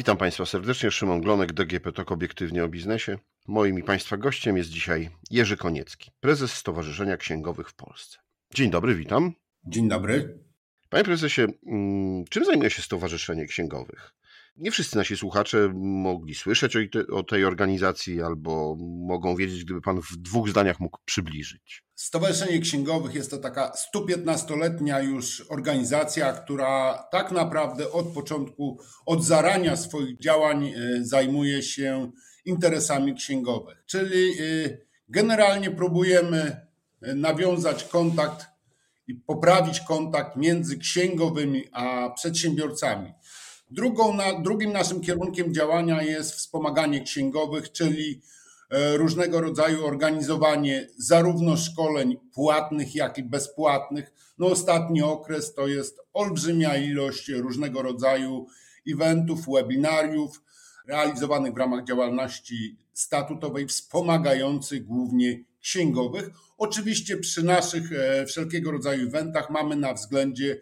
Witam Państwa serdecznie. Szymon Glonek, DGP TOK Obiektywnie o Biznesie. Moim i Państwa gościem jest dzisiaj Jerzy Koniecki, prezes Stowarzyszenia Księgowych w Polsce. Dzień dobry, witam. Dzień dobry. Panie prezesie, mm, czym zajmuje się Stowarzyszenie Księgowych? Nie wszyscy nasi słuchacze mogli słyszeć o tej organizacji albo mogą wiedzieć, gdyby Pan w dwóch zdaniach mógł przybliżyć. Stowarzyszenie Księgowych jest to taka 115-letnia już organizacja, która tak naprawdę od początku, od zarania swoich działań e, zajmuje się interesami księgowych. Czyli e, generalnie próbujemy e, nawiązać kontakt i poprawić kontakt między księgowymi a przedsiębiorcami. Drugą, na, drugim naszym kierunkiem działania jest wspomaganie księgowych, czyli e, różnego rodzaju organizowanie zarówno szkoleń płatnych, jak i bezpłatnych. No ostatni okres to jest olbrzymia ilość różnego rodzaju eventów, webinariów realizowanych w ramach działalności statutowej, wspomagających głównie księgowych. Oczywiście przy naszych e, wszelkiego rodzaju eventach mamy na względzie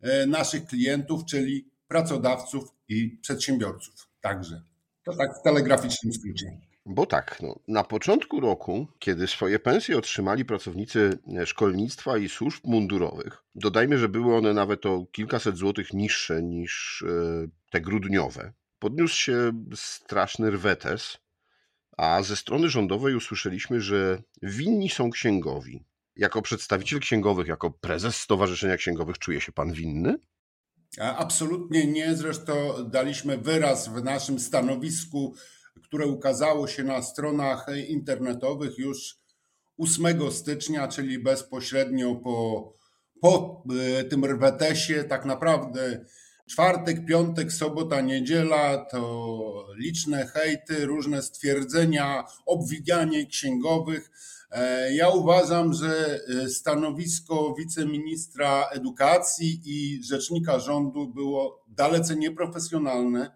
e, naszych klientów, czyli pracodawców i przedsiębiorców także. To tak w telegraficznym skrócie. Bo tak, no, na początku roku, kiedy swoje pensje otrzymali pracownicy szkolnictwa i służb mundurowych, dodajmy, że były one nawet o kilkaset złotych niższe niż e, te grudniowe, podniósł się straszny rwetes, a ze strony rządowej usłyszeliśmy, że winni są księgowi. Jako przedstawiciel księgowych, jako prezes Stowarzyszenia Księgowych, czuje się pan winny? Absolutnie nie. Zresztą daliśmy wyraz w naszym stanowisku, które ukazało się na stronach internetowych już 8 stycznia, czyli bezpośrednio po, po e, tym rwetesie. Tak naprawdę czwartek, piątek, sobota, niedziela to liczne hejty, różne stwierdzenia, obwiganie księgowych ja uważam, że e, stanowisko wiceministra edukacji i rzecznika rządu było dalece nieprofesjonalne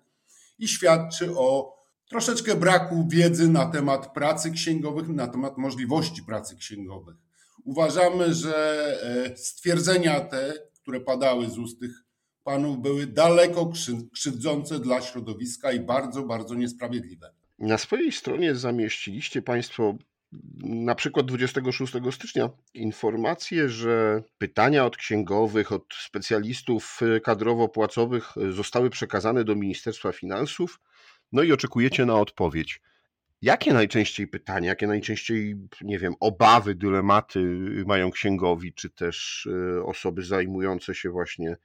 i świadczy o troszeczkę braku wiedzy na temat pracy księgowych, na temat możliwości pracy księgowych. Uważamy, że e, stwierdzenia te, które padały z ust tych panów, były daleko krzywdzące dla środowiska i bardzo, bardzo niesprawiedliwe. Na swojej stronie zamieściliście Państwo na przykład 26 stycznia informację, że pytania od księgowych, od specjalistów kadrowo-płacowych zostały przekazane do Ministerstwa Finansów, no i oczekujecie na odpowiedź. Jakie najczęściej pytania, jakie najczęściej, nie wiem, obawy, dylematy mają księgowi, czy też osoby zajmujące się właśnie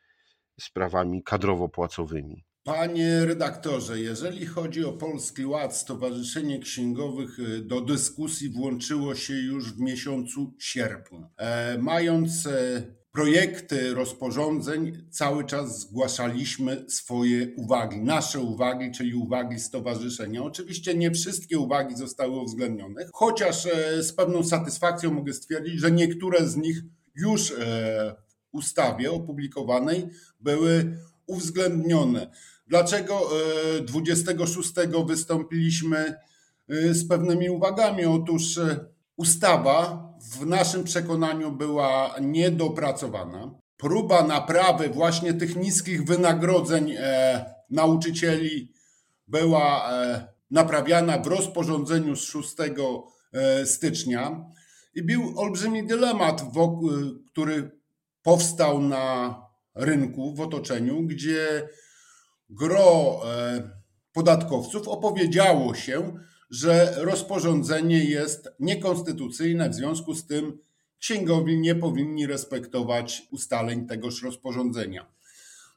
sprawami kadrowo-płacowymi? Panie redaktorze, jeżeli chodzi o Polski Ład, Stowarzyszenie Księgowych y, do dyskusji włączyło się już w miesiącu sierpniu. E, mając e, projekty rozporządzeń, cały czas zgłaszaliśmy swoje uwagi, nasze uwagi, czyli uwagi stowarzyszenia. Oczywiście nie wszystkie uwagi zostały uwzględnione, chociaż e, z pewną satysfakcją mogę stwierdzić, że niektóre z nich już w ustawie opublikowanej były uwzględnione. Dlaczego 26 e, wystąpiliśmy e, z pewnymi uwagami? Otóż e, ustawa w naszym przekonaniu była niedopracowana. Próba naprawy właśnie tych niskich wynagrodzeń nauczycieli była naprawiana w rozporządzeniu z 6 stycznia i był olbrzymi dylemat, który powstał na rynku, w otoczeniu, gdzie gro e, podatkowców opowiedziało się, że rozporządzenie jest niekonstytucyjne, w związku z tym księgowi nie powinni respektować ustaleń tegoż rozporządzenia.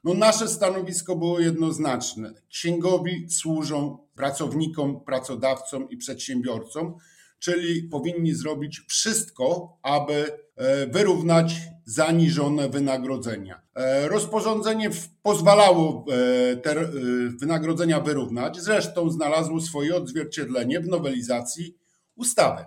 No nasze stanowisko było jednoznaczne. Księgowi służą pracownikom, pracodawcom i przedsiębiorcom, czyli powinni zrobić wszystko, aby e, wyrównać zaniżone wynagrodzenia. E, rozporządzenie pozwalało e, te wynagrodzenia wyrównać, zresztą znalazło swoje odzwierciedlenie w nowelizacji ustawy.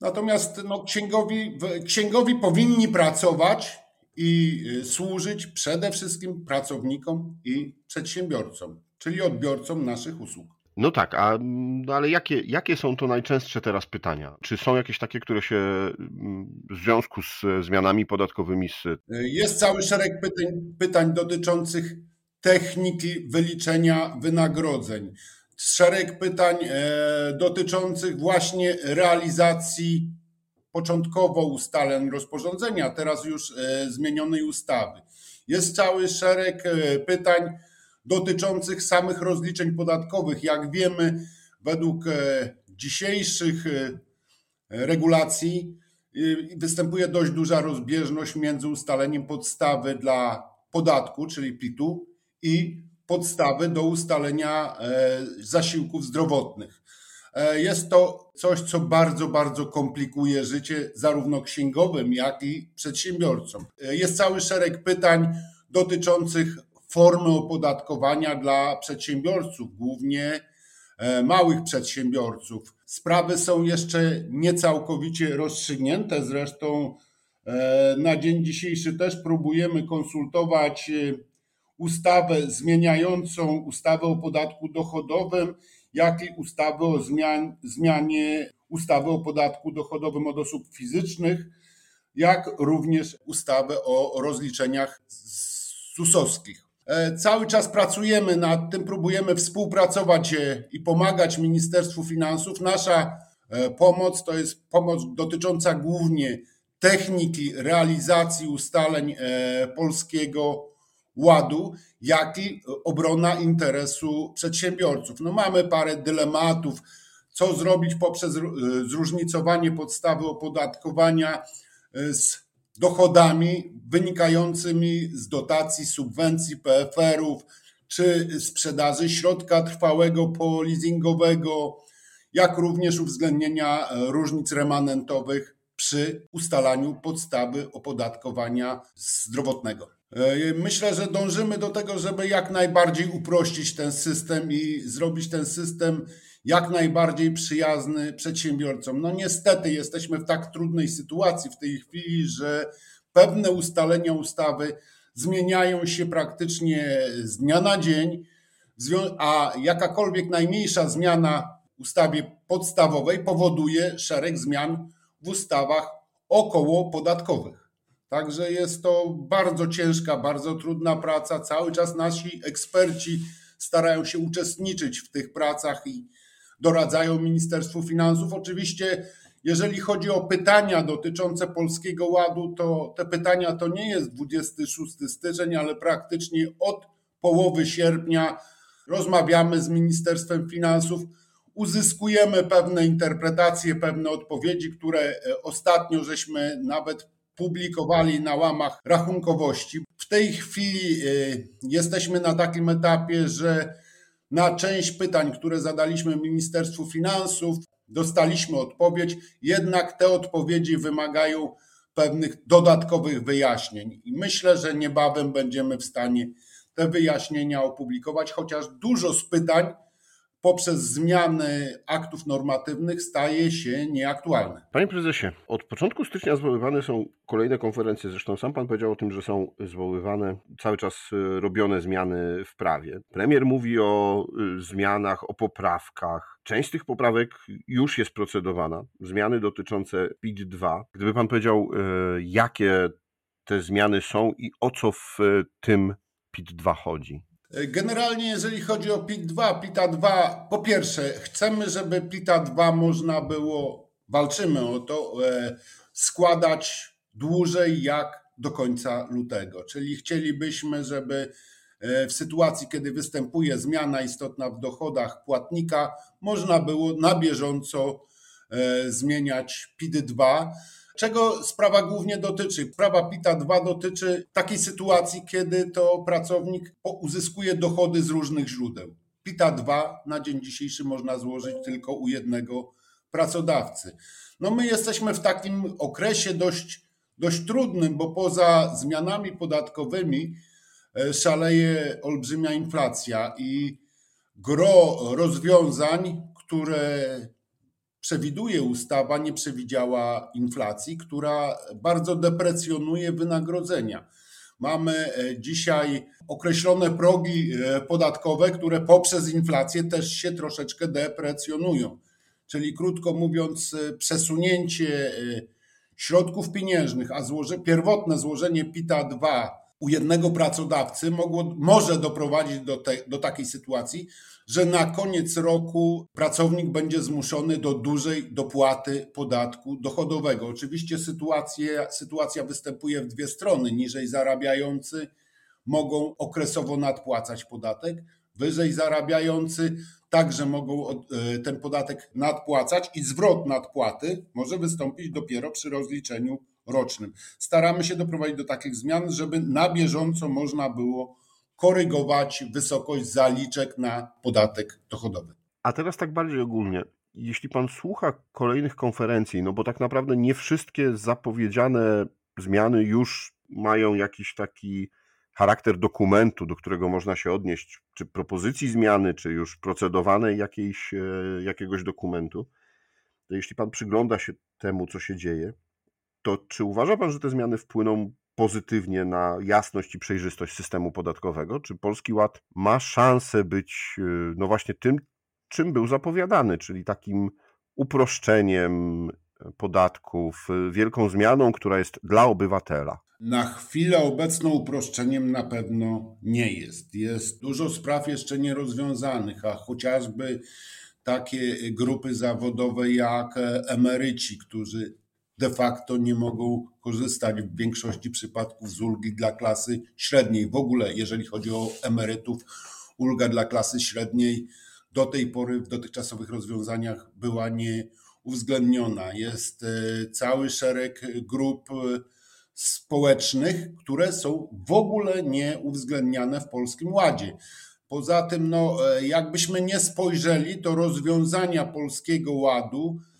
Natomiast no, księgowi, księgowi powinni pracować i służyć przede wszystkim pracownikom i przedsiębiorcom, czyli odbiorcom naszych usług. No tak, a no ale jakie, jakie są to najczęstsze teraz pytania? Czy są jakieś takie, które się mm, w związku z zmianami podatkowymi z... Jest cały szereg pytań, pytań dotyczących techniki wyliczenia wynagrodzeń. Szereg pytań e, dotyczących właśnie realizacji początkowo ustaleń rozporządzenia, teraz już e, zmienionej ustawy. Jest cały szereg e, pytań dotyczących samych rozliczeń podatkowych. Jak wiemy, według dzisiejszych regulacji występuje dość duża rozbieżność między ustaleniem podstawy dla podatku, czyli PIT-u, i podstawy do ustalenia e, zasiłków zdrowotnych. E, jest to coś, co bardzo, bardzo komplikuje życie zarówno księgowym, jak i przedsiębiorcom. E, jest cały szereg pytań dotyczących formy opodatkowania dla przedsiębiorców, głównie małych przedsiębiorców. Sprawy są jeszcze niecałkowicie rozstrzygnięte, zresztą na dzień dzisiejszy też próbujemy konsultować ustawę zmieniającą ustawę o podatku dochodowym, jak i ustawę o zmian, zmianie ustawy o podatku dochodowym od osób fizycznych, jak również ustawę o rozliczeniach susowskich. E, cały czas pracujemy nad tym, próbujemy współpracować e, i pomagać Ministerstwu Finansów. Nasza e, pomoc to jest pomoc dotycząca głównie techniki realizacji ustaleń polskiego ładu, jak i obrona interesu przedsiębiorców. No mamy parę dylematów, co zrobić poprzez zróżnicowanie podstawy opodatkowania z dochodami wynikającymi z dotacji, subwencji, PFR-ów, czy sprzedaży środka trwałego poleasingowego, jak również uwzględnienia różnic remanentowych przy ustalaniu podstawy opodatkowania zdrowotnego. Myślę, że dążymy do tego, żeby jak najbardziej uprościć ten system i zrobić ten system jak najbardziej przyjazny przedsiębiorcom. No niestety jesteśmy w tak trudnej sytuacji w tej chwili, że pewne ustalenia ustawy zmieniają się praktycznie z dnia na dzień, a jakakolwiek najmniejsza zmiana w ustawie podstawowej powoduje szereg zmian w ustawach około podatkowych. Także jest to bardzo ciężka, bardzo trudna praca. Cały czas nasi eksperci starają się uczestniczyć w tych pracach i doradzają Ministerstwu Finansów. Oczywiście, jeżeli chodzi o pytania dotyczące Polskiego Ładu, to te pytania to nie jest 26 styczeń, ale praktycznie od połowy sierpnia rozmawiamy z Ministerstwem Finansów, uzyskujemy pewne interpretacje, pewne odpowiedzi, które e, ostatnio żeśmy nawet publikowali na łamach rachunkowości. W tej chwili y, jesteśmy na takim etapie, że na część pytań, które zadaliśmy Ministerstwu Finansów, dostaliśmy odpowiedź, jednak te odpowiedzi wymagają pewnych dodatkowych wyjaśnień. I myślę, że niebawem będziemy w stanie te wyjaśnienia opublikować, chociaż dużo z pytań poprzez zmiany aktów normatywnych staje się nieaktualne. Panie prezesie, od początku stycznia zwoływane są kolejne konferencje. Zresztą sam pan powiedział o tym, że są zwoływane cały czas y, robione zmiany w prawie. Premier mówi o y, zmianach, o poprawkach. Część z tych poprawek już jest procedowana. Zmiany dotyczące PIT-2. Gdyby pan powiedział, y, jakie te zmiany są i o co w tym PIT-2 chodzi? Generalnie, jeżeli chodzi o PIT-2, PITA-2, po pierwsze, chcemy, żeby PITA-2 można było, walczymy o to, e, składać dłużej jak do końca lutego. Czyli chcielibyśmy, żeby e, w sytuacji, kiedy występuje zmiana istotna w dochodach płatnika, można było na bieżąco e, zmieniać PIT-2. Czego sprawa głównie dotyczy? Sprawa PITA 2 dotyczy takiej sytuacji, kiedy to pracownik uzyskuje dochody z różnych źródeł. PITA 2 na dzień dzisiejszy można złożyć tylko u jednego pracodawcy. No my jesteśmy w takim okresie dość, dość trudnym, bo poza zmianami podatkowymi e, szaleje olbrzymia inflacja i gro rozwiązań, które przewiduje ustawa, nie przewidziała inflacji, która bardzo deprecjonuje wynagrodzenia. Mamy e, dzisiaj określone progi e, podatkowe, które poprzez inflację też się troszeczkę deprecjonują. Czyli krótko mówiąc, e, przesunięcie środków pieniężnych, a złoże, pierwotne złożenie PITA 2 u jednego pracodawcy mogło, może doprowadzić do, te, do takiej sytuacji, że na koniec roku pracownik będzie zmuszony do dużej dopłaty podatku dochodowego. Oczywiście sytuacja, sytuacja występuje w dwie strony. Niżej zarabiający mogą okresowo nadpłacać podatek, wyżej zarabiający także mogą e, ten podatek nadpłacać i zwrot nadpłaty może wystąpić dopiero przy rozliczeniu rocznym. Staramy się doprowadzić do takich zmian, żeby na bieżąco można było korygować wysokość zaliczek na podatek dochodowy. A teraz tak bardziej ogólnie. Jeśli pan słucha kolejnych konferencji, no bo tak naprawdę nie wszystkie zapowiedziane zmiany już mają jakiś taki charakter dokumentu, do którego można się odnieść, czy propozycji zmiany, czy już procedowanej jakiejś, e, jakiegoś dokumentu, to jeśli pan przygląda się temu, co się dzieje, to czy uważa pan, że te zmiany wpłyną pozytywnie na jasność i przejrzystość systemu podatkowego? Czy Polski Ład ma szansę być, e, no właśnie tym, czym był zapowiadany, czyli takim uproszczeniem podatków, e, wielką zmianą, która jest dla obywatela? Na chwilę obecną uproszczeniem na pewno nie jest. Jest dużo spraw jeszcze nierozwiązanych, a chociażby takie grupy zawodowe jak emeryci, którzy de facto nie mogą korzystać w większości przypadków z ulgi dla klasy średniej. W ogóle, jeżeli chodzi o emerytów, ulga dla klasy średniej do tej pory w dotychczasowych rozwiązaniach była nie uwzględniona. Jest e, cały szereg grup społecznych, które są w ogóle nie uwzględniane w Polskim Ładzie. Poza tym, no, e, jakbyśmy nie spojrzeli, to rozwiązania Polskiego Ładu e,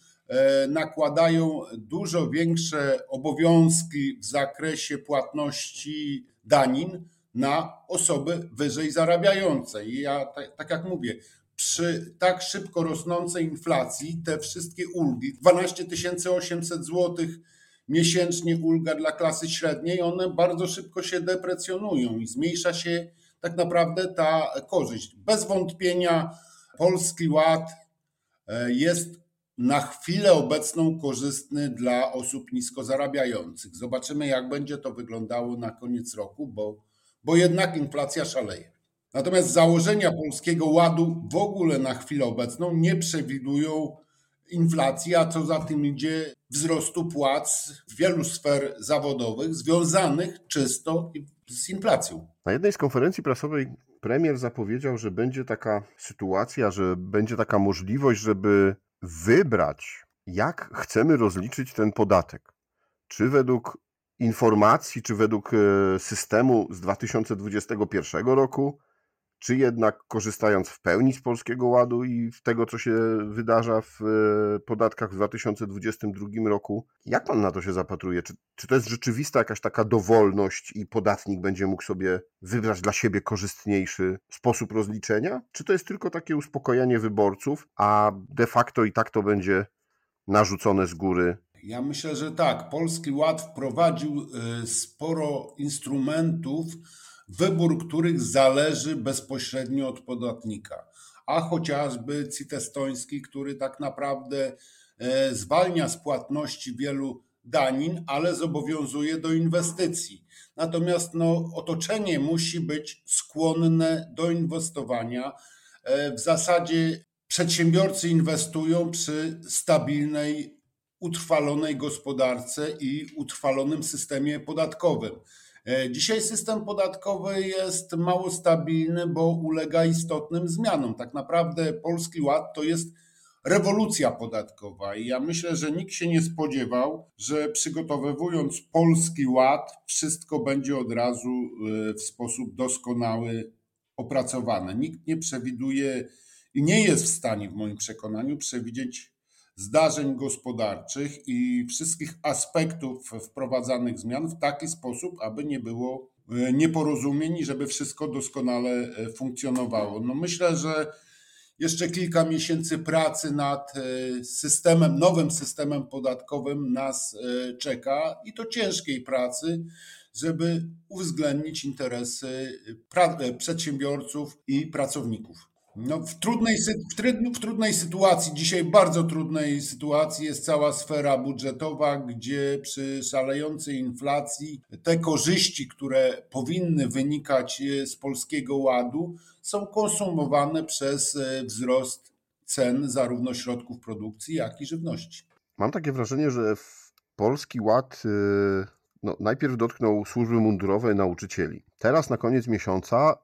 nakładają dużo większe obowiązki w zakresie płatności danin na osoby wyżej zarabiające. I ja, tak, tak jak mówię, przy tak szybko rosnącej inflacji te wszystkie ulgi, 12 800 złotych miesięcznie ulga dla klasy średniej, one bardzo szybko się deprecjonują i zmniejsza się tak naprawdę ta korzyść. Bez wątpienia Polski Ład e, jest na chwilę obecną korzystny dla osób nisko zarabiających. Zobaczymy, jak będzie to wyglądało na koniec roku, bo, bo jednak inflacja szaleje. Natomiast założenia Polskiego Ładu w ogóle na chwilę obecną nie przewidują inflacji, a co za tym idzie wzrostu płac w wielu sfer zawodowych związanych czysto z inflacją. Na jednej z konferencji prasowej premier zapowiedział, że będzie taka sytuacja, że będzie taka możliwość, żeby wybrać, jak chcemy rozliczyć ten podatek. Czy według informacji, czy według e, systemu z 2021 roku, czy jednak korzystając w pełni z Polskiego Ładu i tego, co się wydarza w e, podatkach w 2022 roku, jak pan na to się zapatruje? Czy, czy to jest rzeczywista jakaś taka dowolność i podatnik będzie mógł sobie wybrać dla siebie korzystniejszy sposób rozliczenia? Czy to jest tylko takie uspokojenie wyborców, a de facto i tak to będzie narzucone z góry ja myślę, że tak. Polski Ład wprowadził e, sporo instrumentów, wybór których zależy bezpośrednio od podatnika, a chociażby CIT estoński, który tak naprawdę e, zwalnia z płatności wielu danin, ale zobowiązuje do inwestycji. Natomiast no, otoczenie musi być skłonne do inwestowania. E, w zasadzie przedsiębiorcy inwestują przy stabilnej, utrwalonej gospodarce i utrwalonym systemie podatkowym. E, dzisiaj system podatkowy jest mało stabilny, bo ulega istotnym zmianom. Tak naprawdę Polski Ład to jest rewolucja podatkowa i ja myślę, że nikt się nie spodziewał, że przygotowywując Polski Ład, wszystko będzie od razu e, w sposób doskonały opracowane. Nikt nie przewiduje i nie jest w stanie, w moim przekonaniu, przewidzieć zdarzeń gospodarczych i wszystkich aspektów wprowadzanych zmian w taki sposób, aby nie było e, nieporozumień i żeby wszystko doskonale e, funkcjonowało. No myślę, że jeszcze kilka miesięcy pracy nad e, systemem, nowym systemem podatkowym nas czeka i to ciężkiej pracy, żeby uwzględnić interesy przedsiębiorców i pracowników. No, w, trudnej, w, trudnej sytuacji, dzisiaj bardzo trudnej sytuacji jest cała sfera budżetowa, gdzie przy szalejącej inflacji te korzyści, które powinny wynikać e, z polskiego ładu, są konsumowane przez e, wzrost cen zarówno środków produkcji, jak i żywności. Mam takie wrażenie, że polski ład e, no, najpierw dotknął służby mundurowe nauczycieli. Teraz na koniec miesiąca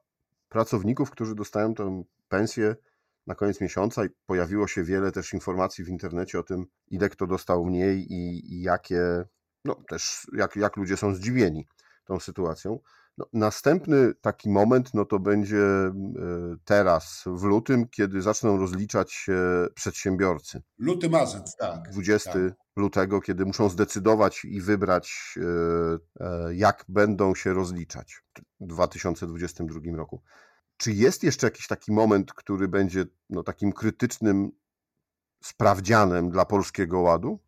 pracowników, którzy dostają tę pensję na koniec miesiąca i pojawiło się wiele też informacji w internecie o tym, ile kto dostał mniej i, i jakie, no też jak, jak ludzie są zdziwieni tą sytuacją. No, następny taki moment, no to będzie e, teraz, w lutym, kiedy zaczną rozliczać się przedsiębiorcy. Luty, marzec, tak. 20 tak. lutego, kiedy muszą zdecydować i wybrać, e, e, jak będą się rozliczać w 2022 roku. Czy jest jeszcze jakiś taki moment, który będzie no, takim krytycznym sprawdzianem dla Polskiego Ładu?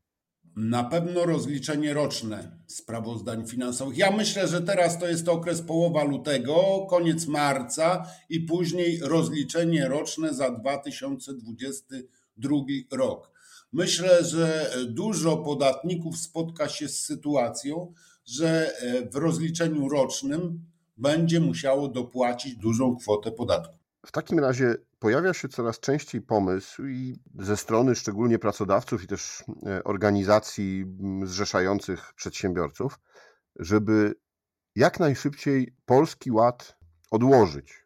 Na pewno rozliczenie roczne sprawozdań finansowych. Ja myślę, że teraz to jest okres połowa lutego, koniec marca i później rozliczenie roczne za 2022 rok. Myślę, że dużo podatników spotka się z sytuacją, że w rozliczeniu rocznym będzie musiało dopłacić dużą kwotę podatku. W takim razie pojawia się coraz częściej pomysł i ze strony szczególnie pracodawców i też e, organizacji zrzeszających przedsiębiorców, żeby jak najszybciej polski ład odłożyć,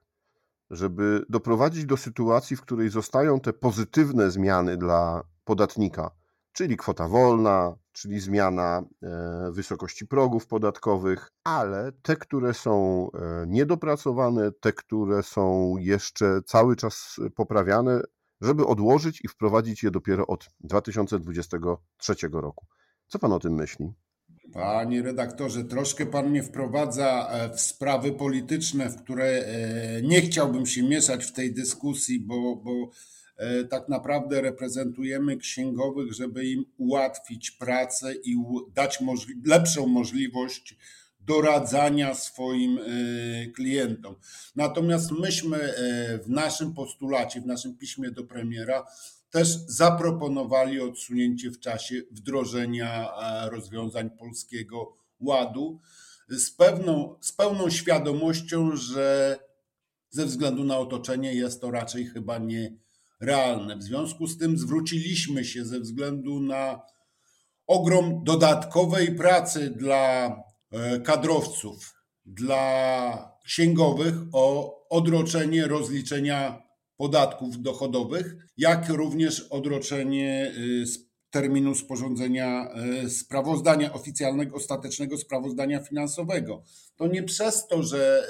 żeby doprowadzić do sytuacji, w której zostają te pozytywne zmiany dla podatnika, czyli kwota wolna, czyli zmiana e, wysokości progów podatkowych, ale te, które są e, niedopracowane, te, które są jeszcze cały czas poprawiane, żeby odłożyć i wprowadzić je dopiero od 2023 roku. Co pan o tym myśli? Panie redaktorze, troszkę pan mnie wprowadza e, w sprawy polityczne, w które nie chciałbym się mieszać w tej dyskusji, bo, bo tak naprawdę reprezentujemy księgowych, żeby im ułatwić pracę i dać możli lepszą możliwość doradzania swoim e, klientom. Natomiast myśmy e, w naszym postulacie, w naszym piśmie do premiera też zaproponowali odsunięcie w czasie wdrożenia rozwiązań polskiego ładu z, pewną, z pełną świadomością, że ze względu na otoczenie jest to raczej chyba nie realne. W związku z tym zwróciliśmy się ze względu na ogrom dodatkowej pracy dla e, kadrowców, dla księgowych o odroczenie rozliczenia podatków dochodowych, jak również odroczenie e, terminu sporządzenia e, sprawozdania oficjalnego, ostatecznego sprawozdania finansowego. To nie przez to, że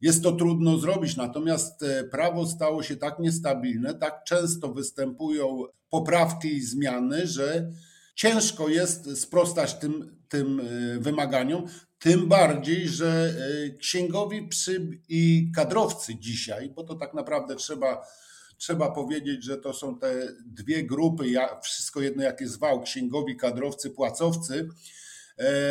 jest to trudno zrobić, natomiast e, prawo stało się tak niestabilne, tak często występują poprawki i zmiany, że ciężko jest sprostać tym, tym e, wymaganiom. Tym bardziej, że e, księgowi przy i kadrowcy dzisiaj, bo to tak naprawdę trzeba, trzeba powiedzieć, że to są te dwie grupy, ja, wszystko jedno jak jest wał, księgowi, kadrowcy, płacowcy,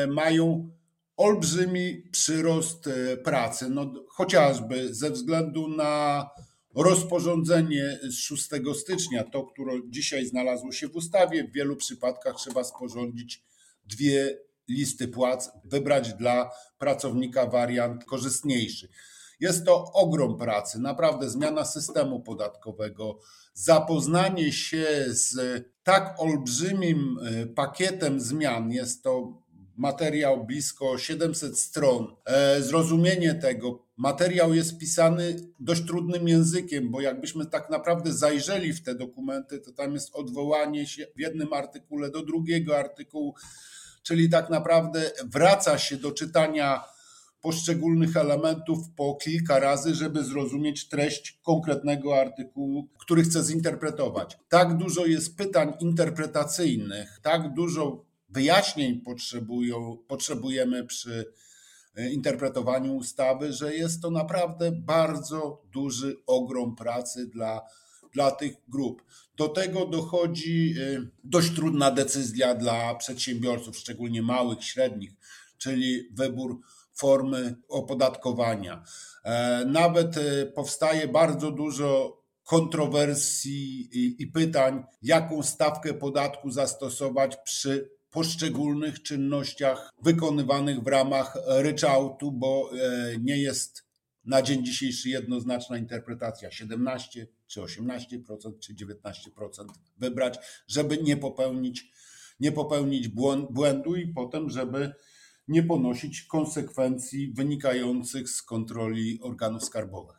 mają olbrzymi przyrost e, pracy, no, chociażby ze względu na rozporządzenie z 6 stycznia, to, które dzisiaj znalazło się w ustawie, w wielu przypadkach trzeba sporządzić dwie listy płac, wybrać dla pracownika wariant korzystniejszy. Jest to ogrom pracy, naprawdę zmiana systemu podatkowego, zapoznanie się z tak olbrzymim e, pakietem zmian, jest to materiał blisko 700 stron. E, zrozumienie tego, materiał jest pisany dość trudnym językiem, bo jakbyśmy tak naprawdę zajrzeli w te dokumenty, to tam jest odwołanie się w jednym artykule do drugiego artykułu, czyli tak naprawdę wraca się do czytania poszczególnych elementów po kilka razy, żeby zrozumieć treść konkretnego artykułu, który chcę zinterpretować. Tak dużo jest pytań interpretacyjnych, tak dużo wyjaśnień potrzebują, potrzebujemy przy e, interpretowaniu ustawy, że jest to naprawdę bardzo duży ogrom pracy dla, dla tych grup. Do tego dochodzi e, dość trudna decyzja dla przedsiębiorców, szczególnie małych, średnich, czyli wybór formy opodatkowania. E, nawet powstaje bardzo dużo kontrowersji i, pytań, jaką stawkę podatku zastosować przy poszczególnych czynnościach wykonywanych w ramach ryczałtu, bo nie jest na dzień dzisiejszy jednoznaczna interpretacja 17 czy 18% czy 19% wybrać, żeby nie popełnić, nie popełnić błędu i potem, żeby nie ponosić konsekwencji wynikających z kontroli organów skarbowych.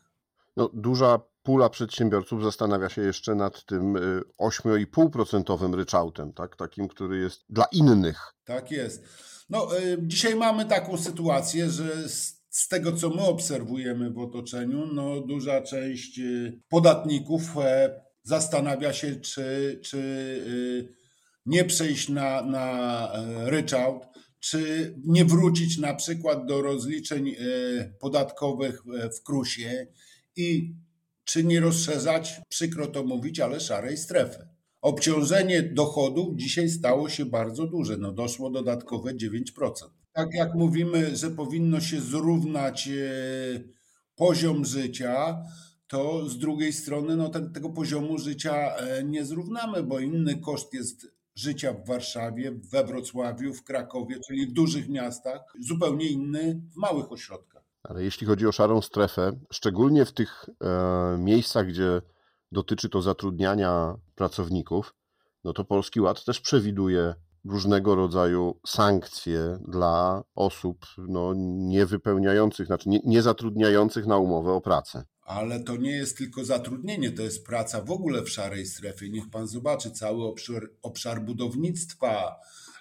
No, duża pula przedsiębiorców zastanawia się jeszcze nad tym 8,5% y, ryczałtem, tak? takim, który jest dla innych. Tak jest. No, y, dzisiaj mamy taką sytuację, że z tego, co my obserwujemy w otoczeniu, no, duża część y, podatników e, zastanawia się, czy, czy nie przejść na, na e, ryczałt, czy nie wrócić na przykład do rozliczeń e, podatkowych w Krusie i czy nie rozszerzać, przykro to mówić, ale szarej strefy. Obciążenie dochodów dzisiaj stało się bardzo duże, no doszło dodatkowe 9% tak jak mówimy, że powinno się zrównać e, poziom życia, to z drugiej strony no, tego poziomu życia e, nie zrównamy, bo inny koszt jest życia w Warszawie, we Wrocławiu, w Krakowie, czyli w dużych miastach, zupełnie inny w małych ośrodkach. Ale jeśli chodzi o szarą strefę, szczególnie w tych e, miejscach, gdzie dotyczy to zatrudniania pracowników, no to Polski Ład też przewiduje różnego rodzaju sankcje dla osób no, niewypełniających, znaczy nie, nie zatrudniających na umowę o pracę. Ale to nie jest tylko zatrudnienie, to jest praca w ogóle w szarej strefie. Niech pan zobaczy cały obszar, obszar budownictwa,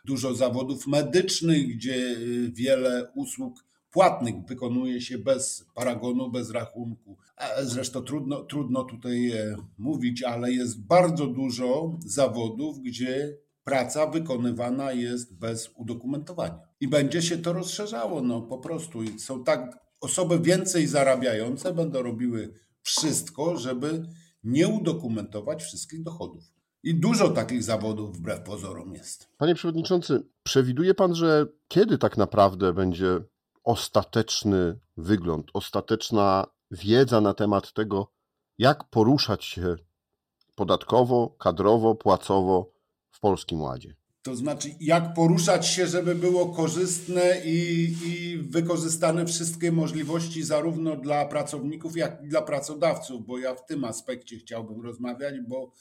dużo zawodów medycznych, gdzie y, wiele usług płatnych wykonuje się bez paragonu, bez rachunku. Zresztą trudno, trudno tutaj e, mówić, ale jest bardzo dużo zawodów, gdzie praca wykonywana jest bez udokumentowania. I będzie się to rozszerzało, no po prostu. Są tak, osoby więcej zarabiające będą robiły wszystko, żeby nie udokumentować wszystkich dochodów. I dużo takich zawodów wbrew pozorom jest. Panie Przewodniczący, przewiduje Pan, że kiedy tak naprawdę będzie ostateczny wygląd, ostateczna wiedza na temat tego, jak poruszać się podatkowo, kadrowo, płacowo w Polskim Ładzie? To znaczy, jak poruszać się, żeby było korzystne i, i wykorzystane wszystkie możliwości, zarówno dla pracowników, jak i dla pracodawców, bo ja w tym aspekcie chciałbym rozmawiać, bo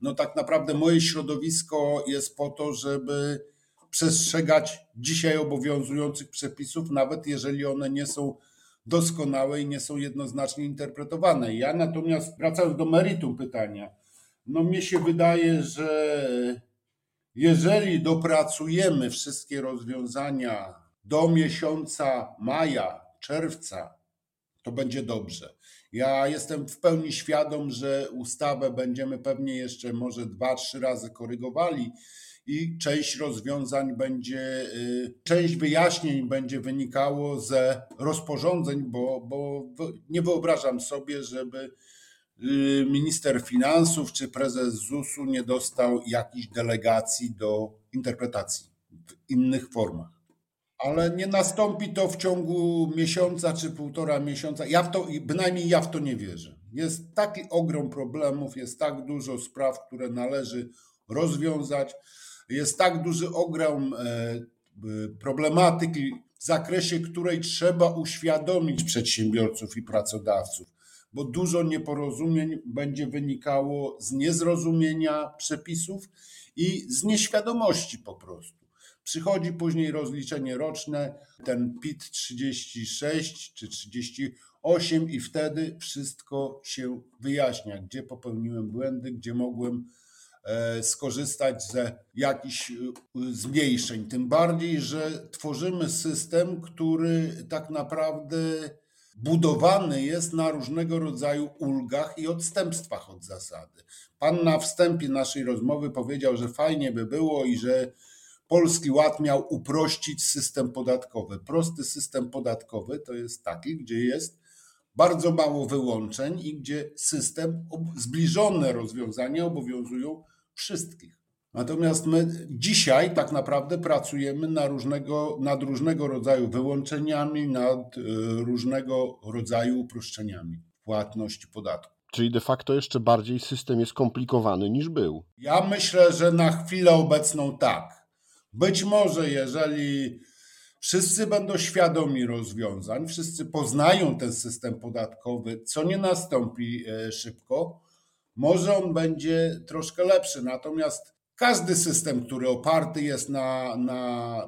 no tak naprawdę moje środowisko jest po to, żeby przestrzegać dzisiaj obowiązujących przepisów, nawet jeżeli one nie są doskonałe i nie są jednoznacznie interpretowane. Ja natomiast, wracając do meritum pytania, no mnie się wydaje, że jeżeli dopracujemy wszystkie rozwiązania do miesiąca maja, czerwca, to będzie dobrze. Ja jestem w pełni świadom, że ustawę będziemy pewnie jeszcze może dwa, trzy razy korygowali i część rozwiązań będzie, y, część wyjaśnień będzie wynikało ze rozporządzeń, bo, bo nie wyobrażam sobie, żeby Y, minister finansów czy prezes ZUS-u nie dostał jakiejś delegacji do interpretacji w innych formach. Ale nie nastąpi to w ciągu miesiąca czy półtora miesiąca. Ja w to, bynajmniej ja w to nie wierzę. Jest taki ogrom problemów, jest tak dużo spraw, które należy rozwiązać, jest tak duży ogrom e, problematyki, w zakresie której trzeba uświadomić przedsiębiorców i pracodawców bo dużo nieporozumień będzie wynikało z niezrozumienia przepisów i z nieświadomości po prostu. Przychodzi później rozliczenie roczne, ten PIT 36 czy 38 i wtedy wszystko się wyjaśnia, gdzie popełniłem błędy, gdzie mogłem skorzystać ze jakichś e, zmniejszeń. Tym bardziej, że tworzymy system, który tak naprawdę budowany jest na różnego rodzaju ulgach i odstępstwach od zasady. Pan na wstępie naszej rozmowy powiedział, że fajnie by było i że Polski Ład miał uprościć system podatkowy. Prosty system podatkowy to jest taki, gdzie jest bardzo mało wyłączeń i gdzie system, zbliżone rozwiązania obowiązują wszystkich. Natomiast my dzisiaj tak naprawdę pracujemy na różnego, nad różnego rodzaju wyłączeniami, nad y, różnego rodzaju uproszczeniami płatności podatku. Czyli de facto jeszcze bardziej system jest skomplikowany niż był. Ja myślę, że na chwilę obecną tak. Być może, jeżeli wszyscy będą świadomi rozwiązań, wszyscy poznają ten system podatkowy, co nie nastąpi e, szybko, może on będzie troszkę lepszy. Natomiast każdy system, który oparty jest na, na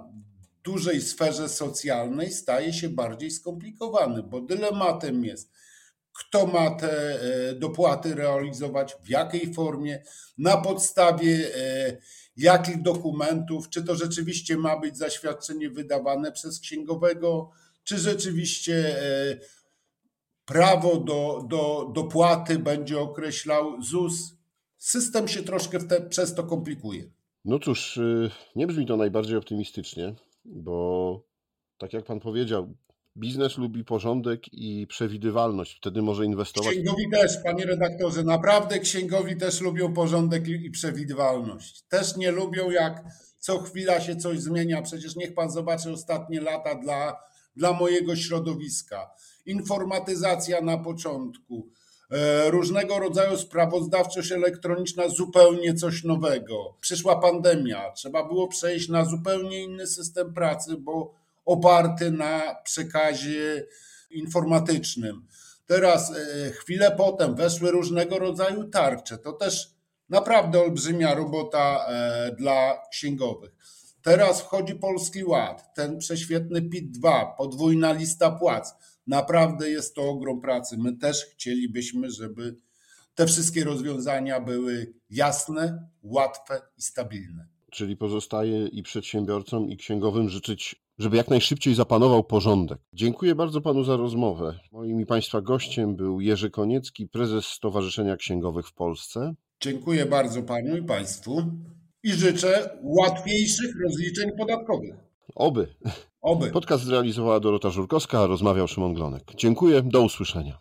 dużej sferze socjalnej, staje się bardziej skomplikowany, bo dylematem jest, kto ma te e, dopłaty realizować, w jakiej formie, na podstawie e, jakich dokumentów, czy to rzeczywiście ma być zaświadczenie wydawane przez księgowego, czy rzeczywiście e, prawo do, do dopłaty będzie określał ZUS. System się troszkę te, przez to komplikuje. No cóż, y, nie brzmi to najbardziej optymistycznie, bo tak jak pan powiedział, biznes lubi porządek i przewidywalność. Wtedy może inwestować. Księgowi też, panie redaktorze, naprawdę księgowi też lubią porządek i przewidywalność. Też nie lubią, jak co chwila się coś zmienia. Przecież niech pan zobaczy ostatnie lata dla, dla mojego środowiska. Informatyzacja na początku, e, różnego rodzaju sprawozdawczość elektroniczna, zupełnie coś nowego. Przyszła pandemia, trzeba było przejść na zupełnie inny system pracy, bo oparty na przekazie informatycznym. Teraz e, chwilę potem weszły różnego rodzaju tarcze. To też naprawdę olbrzymia robota e, dla księgowych. Teraz wchodzi Polski Ład, ten prześwietny PIT-2, podwójna lista płac. Naprawdę jest to ogrom pracy. My też chcielibyśmy, żeby te wszystkie rozwiązania były jasne, łatwe i stabilne. Czyli pozostaje i przedsiębiorcom, i księgowym życzyć, żeby jak najszybciej zapanował porządek. Dziękuję bardzo panu za rozmowę. Moim i państwa gościem był Jerzy Koniecki, prezes Stowarzyszenia Księgowych w Polsce. Dziękuję bardzo panu i państwu i życzę łatwiejszych rozliczeń podatkowych. Oby. Oby. Podcast zrealizowała Dorota Żurkowska, a rozmawiał Szymon Glonek. Dziękuję, do usłyszenia.